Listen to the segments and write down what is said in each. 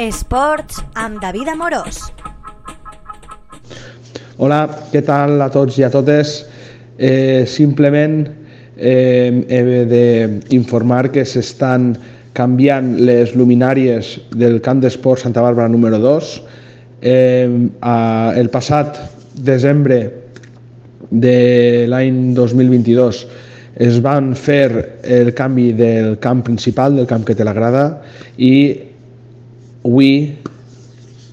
Esports amb David Amorós. Hola, què tal a tots i a totes? Eh, simplement eh, he d'informar que s'estan canviant les luminàries del camp d'esport Santa Bàrbara número 2. Eh, a, el passat desembre de l'any 2022 es van fer el canvi del camp principal, del camp que té la grada, i avui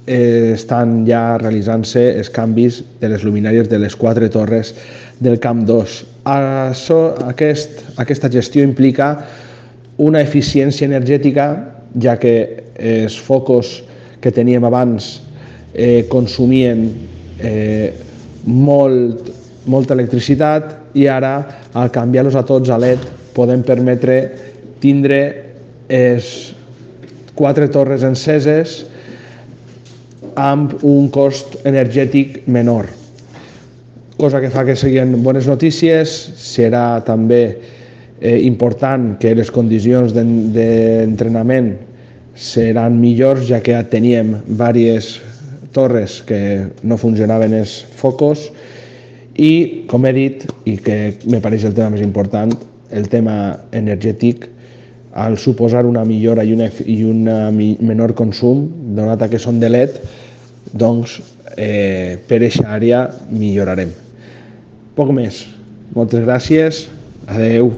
eh, estan ja realitzant-se els canvis de les luminàries de les quatre torres del Camp 2. Això, aquest, aquesta gestió implica una eficiència energètica, ja que els focus que teníem abans eh, consumien eh, molt, molta electricitat i ara, al canviar-los a tots a LED, podem permetre tindre els quatre torres enceses amb un cost energètic menor. Cosa que fa que siguin bones notícies, serà també eh, important que les condicions d'entrenament seran millors, ja que teníem diverses torres que no funcionaven els focus i, com he dit, i que me pareix el tema més important, el tema energètic, al suposar una millora i una, i una menor consum, donat que són de LED, doncs eh, per aquesta àrea millorarem. Poc més. Moltes gràcies. Adeu.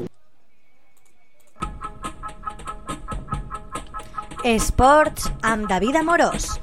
Esports amb David Amorós.